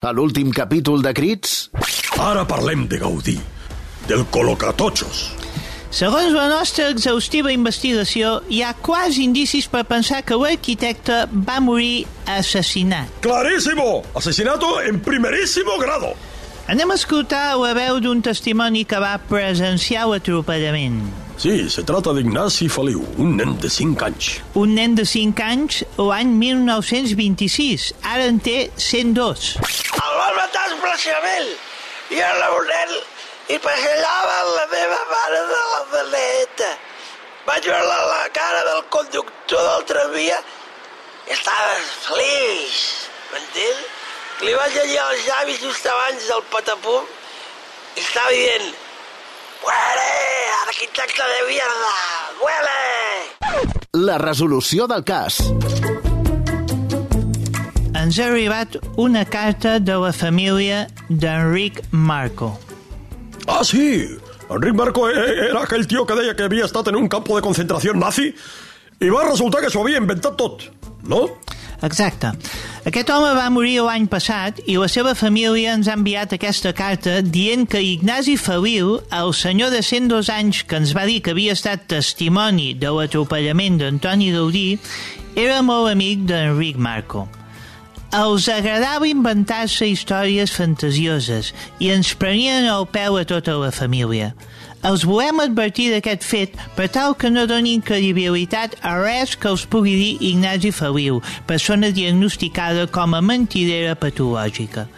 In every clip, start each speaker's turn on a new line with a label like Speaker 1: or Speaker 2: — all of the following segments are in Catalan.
Speaker 1: A l'últim capítol de Crits...
Speaker 2: Ara parlem de Gaudí, del col·locatotxos.
Speaker 3: Segons la nostra exhaustiva investigació, hi ha quasi indicis per pensar que l'arquitecte va morir assassinat.
Speaker 2: Clarísimo! Asesinato en primerísimo grado.
Speaker 3: Anem a escoltar la veu d'un testimoni que va presenciar l'atropellament.
Speaker 2: Sí, se trata de Ignasi Feliu, un nen de 5 anys.
Speaker 3: Un nen de 5 anys l'any 1926. Ara en té 102.
Speaker 4: Especialment. I un nen i passejava la meva mare de la maleta. Vaig veure la cara del conductor del tramvia i estava feliç, m'entén? Li vaig llegir els llavis just abans del patapum i estava dient «Muere, arquitecte de mierda, muere!»
Speaker 1: La resolució del cas.
Speaker 3: Ens ha arribat una carta de la família d'Enric Marco.
Speaker 2: Ah, sí. Enric Marco eh, era aquell tio que deia que havia estat en un campo de concentració nazi i va resultar que s'ho havia inventat tot, no?
Speaker 3: Exacte. Aquest home va morir l'any passat i la seva família ens ha enviat aquesta carta dient que Ignasi Feliu, el senyor de 102 anys que ens va dir que havia estat testimoni de l'atropellament d'Antoni Gaudí, era molt amic d'Enric Marco. Els agradava inventar-se històries fantasioses i ens prenien el peu a tota la família. Els volem advertir d'aquest fet per tal que no donin credibilitat a res que els pugui dir Ignasi Feliu, persona diagnosticada com a mentidera patològica.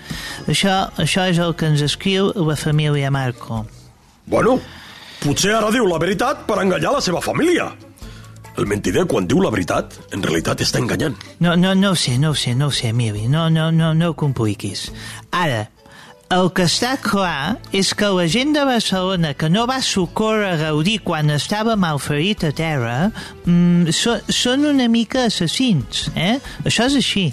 Speaker 3: Això, això és el que ens escriu la família Marco.
Speaker 2: Bueno, potser ara diu la veritat per enganyar la seva família. El mentider, quan diu la veritat, en realitat està enganyant.
Speaker 3: No, no, no ho sé, no ho sé, no ho sé, Miri, no, no, no, no ho compliquis. Ara, el que està clar és que la gent de Barcelona que no va socórrer Gaudí quan estava malferit a terra mm, so, són una mica assassins, eh? Això és així.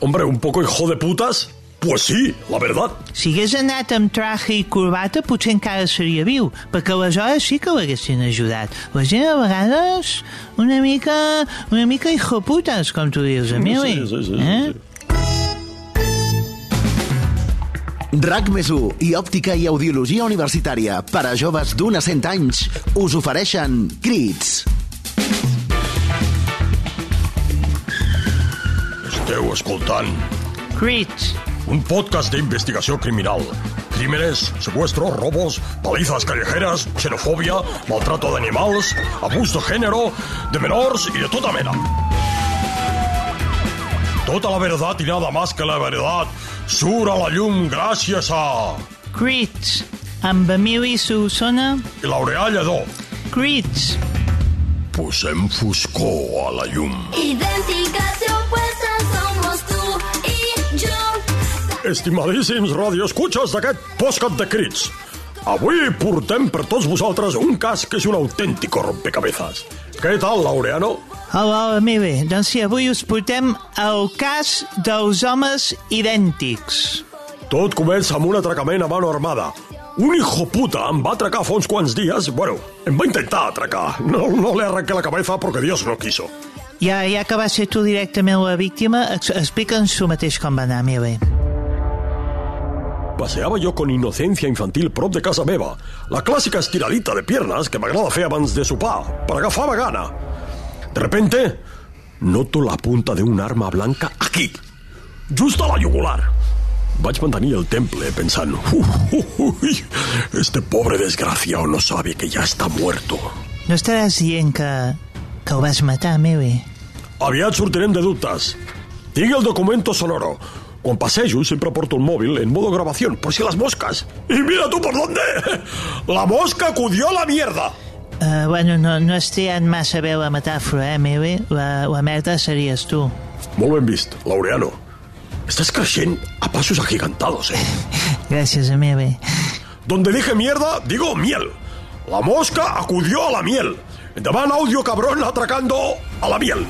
Speaker 2: Hombre, un poco hijo de putas? Pues sí, la verdad.
Speaker 3: Si hagués anat amb traje i corbata potser encara seria viu, perquè aleshores sí que l'haguessin ajudat. La gent a vegades una mica, una mica hijo putes, com tu dius, Emili.
Speaker 2: Sí, sí, sí, sí,
Speaker 3: eh?
Speaker 2: sí.
Speaker 1: RAC més i Òptica i Audiologia Universitària per a joves d'un a 100 anys us ofereixen Crits.
Speaker 2: Esteu escoltant
Speaker 3: Crits.
Speaker 2: Un podcast d'investigació criminal. Crímenes, secuestros, robos, palizas callejeras, xenofòbia, maltrato d'animals, abús de género, de menors i de tota mena. Tota la verdad y nada más que la verdad surt a la llum gràcies a...
Speaker 3: Crits. Amb Emili Solsona.
Speaker 2: I Laureà Lledó.
Speaker 3: Crits.
Speaker 2: Posem foscor a la llum.
Speaker 5: Idénticas
Speaker 2: Estimadíssims radioescutxes d'aquest postcat de crits. Avui portem per tots vosaltres un cas que és un autèntico rompecabezas. Què tal, Laureano?
Speaker 3: Hola, Emili. Doncs sí, avui us portem el cas dels homes idèntics.
Speaker 2: Tot comença amb un atracament a mano armada. Un hijo puta em va atracar fa uns quants dies. Bueno, em va intentar atracar. No, no le arranqué la cabeza porque Dios no quiso.
Speaker 3: Ja, ja que vas ser tu directament la víctima, ex- explica'ns tu mateix com va anar, Emili.
Speaker 2: Paseaba yo con inocencia infantil prop de casa meva. La clàssica estiradita de piernas que m'agrada fer abans de sopar, per agafar la gana. De repente, noto la punta de un arma blanca aquí, just a la yugular. Vaig mantenir el temple pensant, "Uh, uh, este pobre desgraciado no sabe que ya está muerto.
Speaker 3: No estaràs dient que, que ho vas matar, Emili?
Speaker 2: Aviat sortirem de dubtes. Tinc el documento sonoro. Quan passejo sempre porto el mòbil en modo grabación, por si las moscas. Y mira tú por dónde. La mosca acudió a la mierda.
Speaker 3: Uh, bueno, no, no has triat massa bé la metàfora, eh, Emili? La, la merda series tu.
Speaker 2: Molt ben vist, Laureano. Estàs creixent a passos agigantados, eh?
Speaker 3: Gràcies, Emili.
Speaker 2: Donde dije mierda, digo miel. La mosca acudió a la miel. Endavant, audio cabrón atracando a la miel.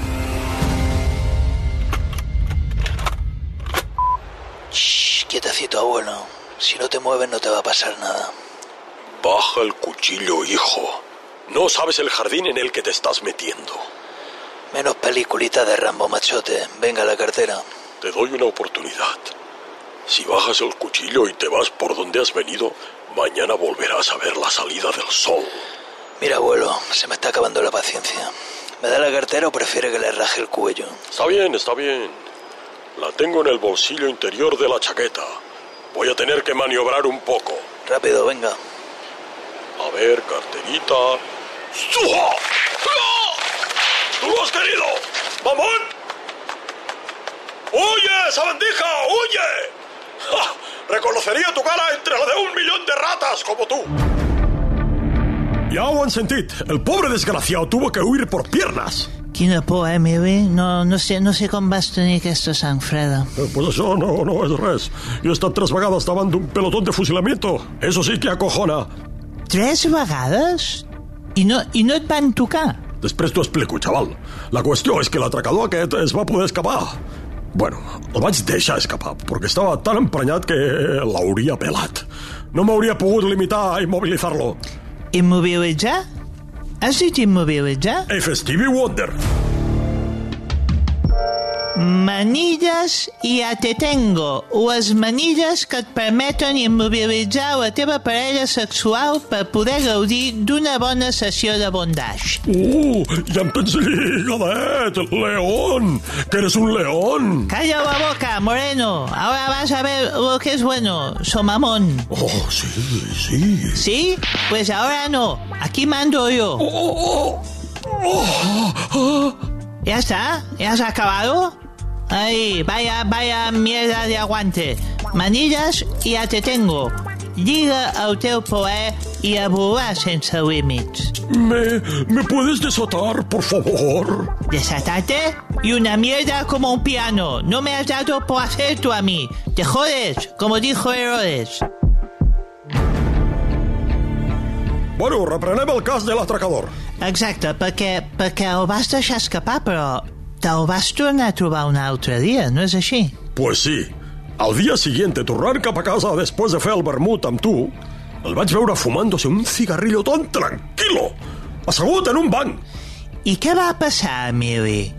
Speaker 6: Shh, quietecito, abuelo. Si no te mueves no te va a pasar nada.
Speaker 2: Baja el cuchillo, hijo. No sabes el jardín en el que te estás metiendo.
Speaker 6: Menos peliculita de Rambo Machote. Venga a la cartera.
Speaker 2: Te doy una oportunidad. Si bajas el cuchillo y te vas por donde has venido, mañana volverás a ver la salida del sol.
Speaker 6: Mira, abuelo, se me está acabando la paciencia. ¿Me da la cartera o prefiere que le raje el cuello?
Speaker 2: Está bien, está bien. La tengo en el bolsillo interior de la chaqueta. Voy a tener que maniobrar un poco.
Speaker 6: Rápido, venga.
Speaker 2: A ver, carterita. ¡Suja! ¡No! ¡Tú lo has querido! ¡Mamón! ¡Huye, sabandija! ¡Huye! ¡Ja! Reconoceria tu cara entre la de un millón de ratas como tú. Ja ho han sentit. El pobre desgraciado tuvo que huir por piernas.
Speaker 3: Quina por, eh, Mili? No, no, sé, no sé com vas tenir aquesta sang freda.
Speaker 2: Eh, Pues això no, no és res. Jo he estat tres vegades davant d'un pelotón de fusilamiento. Eso sí que acojona.
Speaker 3: Tres vegades? I no, I no et van tocar?
Speaker 2: Després t'ho explico, xaval. La qüestió és que l'atracador aquest es va poder escapar. Bueno, el vaig deixar escapar, perquè estava tan emprenyat que l'hauria pelat. No m'hauria pogut limitar a immobilitzar-lo.
Speaker 3: Immobilitzar? أجد
Speaker 2: موبيلجا؟ FSTV Wonder
Speaker 3: Manilles i ja te tengo. Les manilles que et permeten immobilitzar la teva parella sexual per poder gaudir d'una bona sessió de bondage.
Speaker 2: Uh, ja em pensé, gadet, león, que eres un león.
Speaker 3: Calla la boca, moreno. Ahora vas a ver lo que es bueno, somamón.
Speaker 2: Oh, sí, sí.
Speaker 3: ¿Sí? Pues ahora no. Aquí mando yo.
Speaker 2: Oh, oh, oh.
Speaker 3: ¿Ya está? ¿Ya has acabado? Ay, vaya, vaya mierda de aguante. Manilles i ja te tengo. Lliga el teu poder i a volar sense límits.
Speaker 2: ¿Me, ¿Me puedes desatar, por favor?
Speaker 3: ¿Desatarte? Y una mierda como un piano. No me has dado por hacer tú a mí. Te jodes, como dijo Herodes.
Speaker 2: Bueno, reprenem el cas de l'atracador.
Speaker 3: Exacte, perquè, perquè el vas deixar escapar, però te'l vas tornar a trobar un altre dia, no és així?
Speaker 2: Pues sí. Al día siguiente, tornant cap a casa després de fer el vermut amb tu, el vaig veure fumándose un cigarrillo tan tranquilo, assegut en un banc.
Speaker 3: I què va passar, Emili?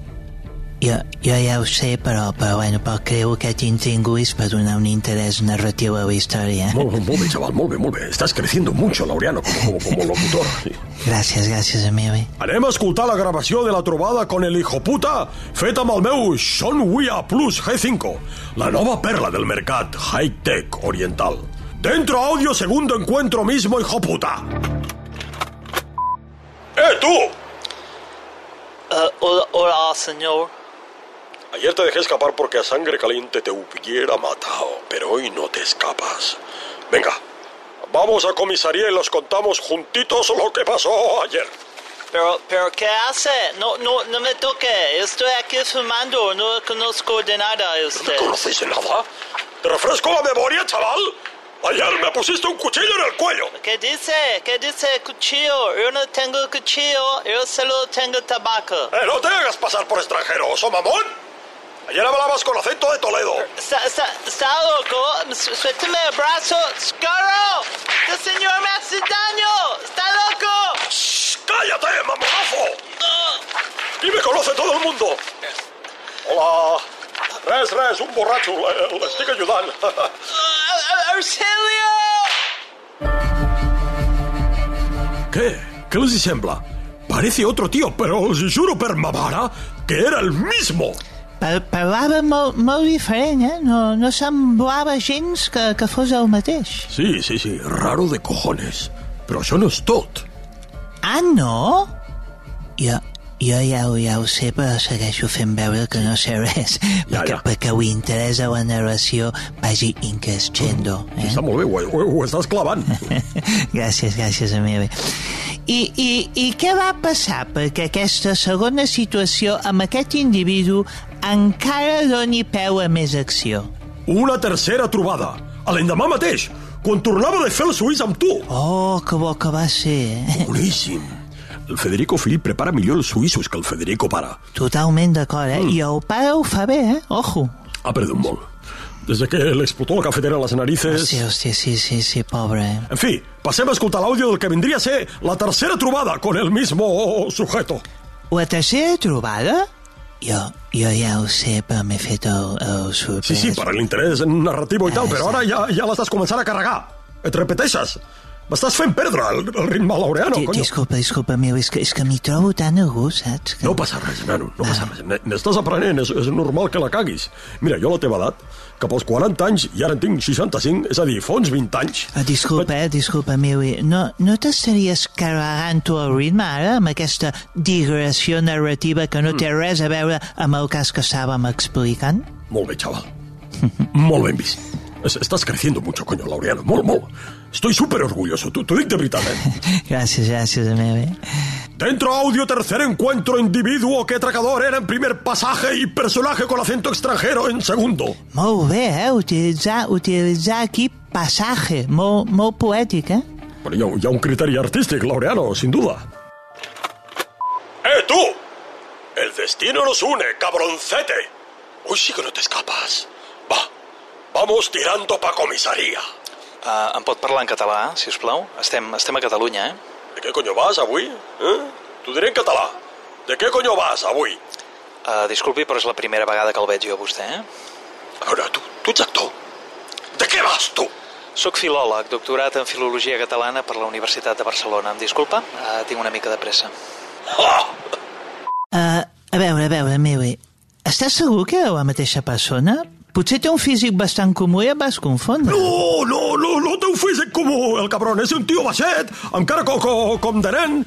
Speaker 3: Jo, jo ja ho sé, però, però, bueno, però creu que t'intinguis per donar un interès narratiu a la història.
Speaker 2: Molt, molt bé, chaval, molt bé, molt bé. Estás creciendo mucho, Laureano, como, como, como locutor.
Speaker 3: Gràcies, gràcies, Emili.
Speaker 2: Anem a escoltar la gravació de la trobada con el hijo puta feta amb el meu Sean Wea Plus G5, la nova perla del mercat high-tech oriental. Dentro audio segundo encuentro mismo, hijo puta. ¡Eh, tú!
Speaker 6: Ah, hola, hola, señor.
Speaker 2: Ayer te dejé escapar porque a sangre caliente te hubiera matado, pero hoy no te escapas. Venga, vamos a comisaría y los contamos juntitos lo que pasó ayer.
Speaker 6: Pero, pero, ¿qué hace? No, no, no me toque. Estoy aquí fumando. No conozco de nada a
Speaker 2: ¿No
Speaker 6: usted.
Speaker 2: me conoces de nada? ¿Te refresco la memoria, chaval? Ayer me pusiste un cuchillo en el cuello.
Speaker 6: ¿Qué dice? ¿Qué dice cuchillo? Yo no tengo cuchillo. Yo solo tengo tabaco.
Speaker 2: Eh, no te hagas pasar por extranjero, oso mamón. Ayer hablabas con acento de Toledo.
Speaker 6: Su- Suélteme el brazo. ¡Scarro! ¡Este señor me hace daño! ¡Está loco!
Speaker 2: Shh, ¡Cállate, mamonazo! Aquí me conoce todo el mundo. Hola. Res, res, un borracho. Le, le estic ayudant.
Speaker 6: Ah, ¡Auxilio!
Speaker 2: ¿Qué? ¿Qué les sembla? Parece otro tío, pero os juro per ma mare que era el mismo.
Speaker 3: Pa parlava molt, molt diferent, eh? No, no semblava gens que, que fos el mateix.
Speaker 2: Sí, sí, sí, raro de cojones. Però això no és tot.
Speaker 3: Ah, no? Jo, jo ja, ho- ja ho sé, però segueixo fent veure que no sé res,
Speaker 2: Ja,
Speaker 3: perquè,
Speaker 2: ja.
Speaker 3: perquè ho interessa la narració vagi increscendo. Eh?
Speaker 2: Està molt bé, ho, ho, ho estàs clavant.
Speaker 3: gràcies, gràcies, Emili. I, i, I què va passar perquè aquesta segona situació amb aquest individu encara doni peu a més acció?
Speaker 2: Una tercera trobada. A l'endemà mateix, quan tornava de fer el suís amb tu.
Speaker 3: Oh, que bo que va ser, eh?
Speaker 2: Boníssim. El Federico fill prepara millor els suïssos que el Federico pare.
Speaker 3: Totalment d'acord, eh? I el pare ho fa bé, eh? Ojo.
Speaker 2: Ha perdut molt. Desde que le explotó la cafetera en las narices...
Speaker 3: Hòstia, hòstia, sí, sí, sí, pobre. eh?
Speaker 2: En fi, passem a escoltar l'àudio del que vindria a ser la tercera trobada con el mismo sujeto.
Speaker 3: La tercera trobada? Jo, jo ja ho sé, però m'he fet el, el sorprès.
Speaker 2: Sí, sí, per l'interès narratiu i tal, però ara ja, ja l'estàs començant a carregar. Et repeteixes. M'estàs fent perdre el, el ritme laureano, conyo.
Speaker 3: Disculpa, disculpa, meu, és que, és que m'hi trobo tan a gust, saps? Que...
Speaker 2: No passa res, nano, no passa res. Ne- N'estàs aprenent, és, és normal que la caguis. Mira, jo a la teva edat, cap als 40 anys, i ara en tinc 65, és a dir, fa uns 20 anys.
Speaker 3: Ah, disculpa, eh, disculpa, meu, no, no t'estaries carregant tu el ritme ara amb aquesta digressió narrativa que no té res a veure amb el cas que estàvem explicant?
Speaker 2: Molt bé, chaval. molt ben vist. Es- Estás creciendo mucho, coño, Laureano. Molt, molt. Estoy súper orgulloso. T'ho dic de?
Speaker 3: Gràcies, gràcies, meu, eh?
Speaker 2: Dentro audio tercer encuentro individuo que atracador era en primer pasaje y personaje con acento extranjero en segundo.
Speaker 3: Molt bé, eh? Utilitzar, utilitzar aquí passatge, molt, molt poètic, eh?
Speaker 2: Bueno, hi ha, un- hi ha un criteri artístic, Laureano, sin duda. ¡Eh, tú! El destino nos une, cabroncete. Hoy sí que no te escapas. Va, vamos tirando pa comisaría.
Speaker 7: Uh, em pot parlar en català, si us plau? Estem, estem a Catalunya, eh?
Speaker 2: ¿De qué coño vas avui? Eh? T'ho diré en català. De què coño vas avui?
Speaker 7: Uh, disculpi, però és la primera vegada que el veig jo a vostè, eh?
Speaker 2: A veure, tu, tu ets actor. De què vas, tu?
Speaker 7: Soc filòleg, doctorat en Filologia Catalana per la Universitat de Barcelona. Em disculpa? Uh, tinc una mica de pressa.
Speaker 2: Ah!
Speaker 3: Uh, a veure, a veure, meu, eh? Estàs segur que era la mateixa persona? Potser té un físic bastant comú i et vas confondre.
Speaker 2: No, no, no, no té un físic comú, el cabron. És un tio baixet, amb cara co, co, com de nen.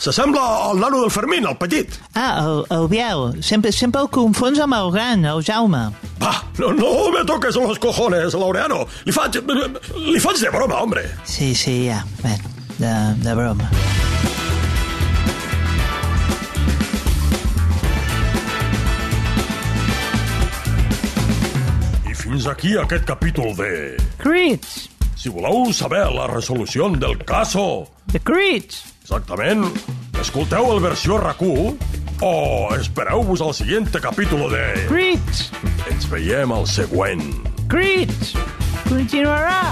Speaker 2: S'assembla al nano del Fermín, el petit.
Speaker 3: Ah, el, el Biel. Sempre, sempre el confons amb el gran, el Jaume.
Speaker 2: Va, no, no me toques los cojones, Laureano. Li faig, li faig de broma, hombre.
Speaker 3: Sí, sí, ja. Bé, de, de broma.
Speaker 2: Fins aquí aquest capítol de...
Speaker 3: Crits!
Speaker 2: Si voleu saber la resolució del caso,
Speaker 3: The Crits!
Speaker 2: exactament, escolteu el versió RAC1 o espereu-vos al següent capítol de...
Speaker 3: Crits!
Speaker 2: Ens veiem al següent.
Speaker 3: Crits! Continuarà!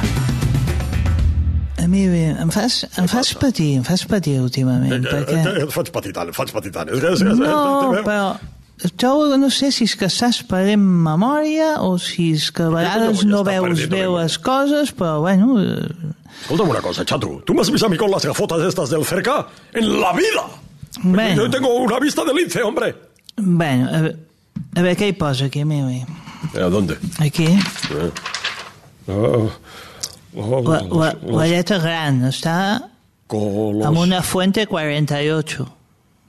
Speaker 3: A mi, bé, em fas, em fas patir, em fas patir últimament, perquè...
Speaker 2: Eh, Et faig patir tant, et faig patir tant. És que, és, és,
Speaker 3: No, però trobo, no sé si és que estàs perdent memòria o si és que a vegades
Speaker 2: ja
Speaker 3: no veus bé les coses, però bueno... eh,
Speaker 2: Escolta'm una cosa, chato. ¿Tú me has visto a mí con las gafotas estas del cerca? ¡En la vida!
Speaker 3: Bueno.
Speaker 2: Yo tengo una vista de lince, hombre.
Speaker 3: Bueno, a veure, a veure què hi posa aquí, meu?
Speaker 2: ¿A dónde?
Speaker 3: Aquí,
Speaker 2: Oh, oh,
Speaker 3: la, la, la lletra gran, està
Speaker 2: con los,
Speaker 3: amb una fuente 48.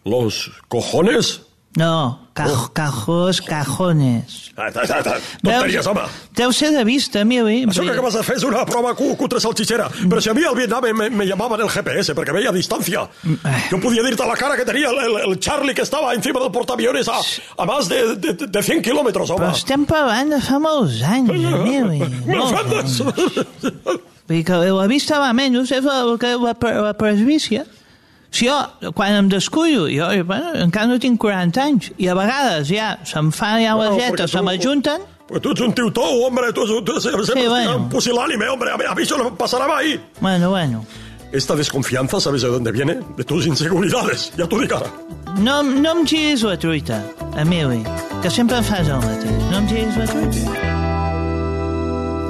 Speaker 2: los cojones.
Speaker 3: No, caj, cajos, cajones.
Speaker 2: Ah, ta, ta. Tonteries, home.
Speaker 3: Deu ser de vista, meu.
Speaker 2: Això que acabes de fer és una prova cu- cutre salchichera. Però si a mi al Vietnam me, me llamaban el GPS perquè veia a distància. Yo podía dirte a la cara que tenía el, el, el Charlie que estaba encima del portaaviones a, a más de, de, de 100 kilómetros, home.
Speaker 3: Però estem parlant de fa molts anys, meu.
Speaker 2: Me ofendes.
Speaker 3: Vull dir que la vista va menys, és la, la, la presbícia. Si jo, quan em descuido, jo, bueno, encara no tinc 40 anys, i a vegades ja se'm fan ja les
Speaker 2: No,
Speaker 3: lletres,
Speaker 2: perquè
Speaker 3: se
Speaker 2: tu-
Speaker 3: m'ajunten,
Speaker 2: Pues tú eres un tío todo, hombre. Tú, tú, tú siempre
Speaker 3: Sí, bueno.
Speaker 2: un pusilánime, hombre. A mí, a mí eso no pasará más ahí.
Speaker 3: bueno, bueno.
Speaker 2: Esta desconfianza, ¿sabes de dónde viene? De tus inseguridades. Ya tú di cara.
Speaker 3: No, no em giris la truita, Emili, que sempre em fas el mateix. No em giris la truita.